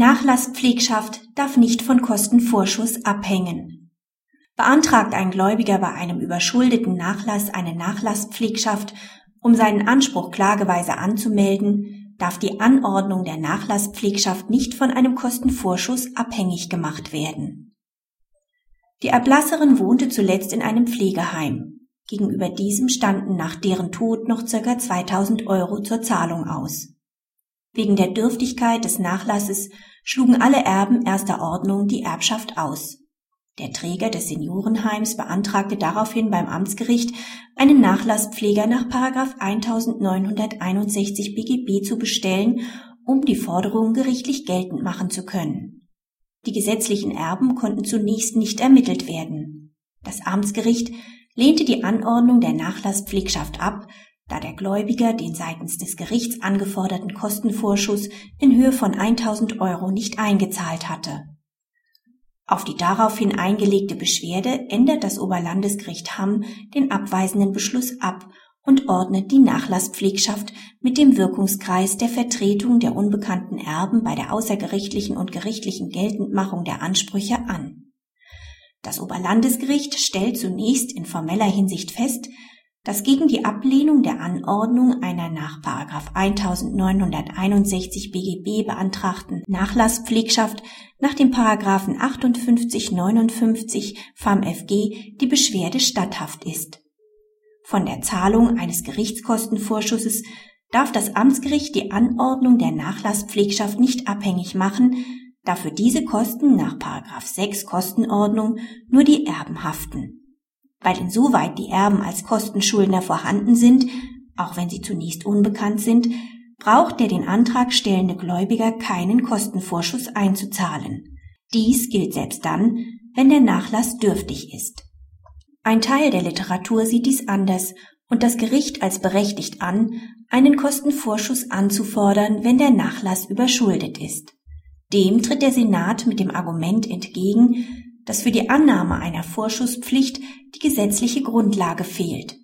Nachlasspflegschaft darf nicht von Kostenvorschuss abhängen. Beantragt ein Gläubiger bei einem überschuldeten Nachlass eine Nachlasspflegschaft, um seinen Anspruch klageweise anzumelden, darf die Anordnung der Nachlasspflegschaft nicht von einem Kostenvorschuss abhängig gemacht werden. Die Erblasserin wohnte zuletzt in einem Pflegeheim. Gegenüber diesem standen nach deren Tod noch ca. 2000 Euro zur Zahlung aus. Wegen der Dürftigkeit des Nachlasses schlugen alle Erben erster Ordnung die Erbschaft aus. Der Träger des Seniorenheims beantragte daraufhin beim Amtsgericht, einen Nachlasspfleger nach 1961 BGB zu bestellen, um die Forderung gerichtlich geltend machen zu können. Die gesetzlichen Erben konnten zunächst nicht ermittelt werden. Das Amtsgericht lehnte die Anordnung der Nachlasspflegschaft ab, da der Gläubiger den seitens des Gerichts angeforderten Kostenvorschuss in Höhe von 1000 Euro nicht eingezahlt hatte. Auf die daraufhin eingelegte Beschwerde ändert das Oberlandesgericht Hamm den abweisenden Beschluss ab und ordnet die Nachlasspflegschaft mit dem Wirkungskreis der Vertretung der unbekannten Erben bei der außergerichtlichen und gerichtlichen Geltendmachung der Ansprüche an. Das Oberlandesgericht stellt zunächst in formeller Hinsicht fest, dass gegen die Ablehnung der Anordnung einer nach 1961 BGB beantragten Nachlasspflegschaft nach dem 58 59 FAMFG die Beschwerde statthaft ist. Von der Zahlung eines Gerichtskostenvorschusses darf das Amtsgericht die Anordnung der Nachlasspflegschaft nicht abhängig machen, da für diese Kosten nach 6 Kostenordnung nur die Erben haften weil insoweit die Erben als Kostenschuldner vorhanden sind, auch wenn sie zunächst unbekannt sind, braucht der den Antrag stellende Gläubiger keinen Kostenvorschuss einzuzahlen. Dies gilt selbst dann, wenn der Nachlass dürftig ist. Ein Teil der Literatur sieht dies anders und das Gericht als berechtigt an, einen Kostenvorschuss anzufordern, wenn der Nachlass überschuldet ist. Dem tritt der Senat mit dem Argument entgegen, dass für die Annahme einer Vorschusspflicht die gesetzliche Grundlage fehlt.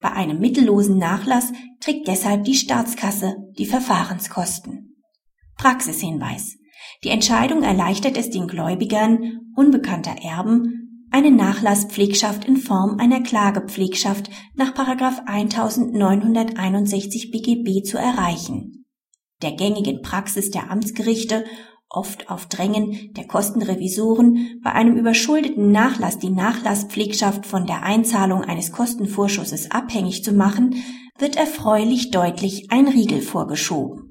Bei einem mittellosen Nachlass trägt deshalb die Staatskasse die Verfahrenskosten. Praxishinweis. Die Entscheidung erleichtert es den Gläubigern unbekannter Erben, eine Nachlasspflegschaft in Form einer Klagepflegschaft nach 1961 BGB zu erreichen. Der gängigen Praxis der Amtsgerichte oft auf Drängen der Kostenrevisoren, bei einem überschuldeten Nachlass die Nachlasspflegschaft von der Einzahlung eines Kostenvorschusses abhängig zu machen, wird erfreulich deutlich ein Riegel vorgeschoben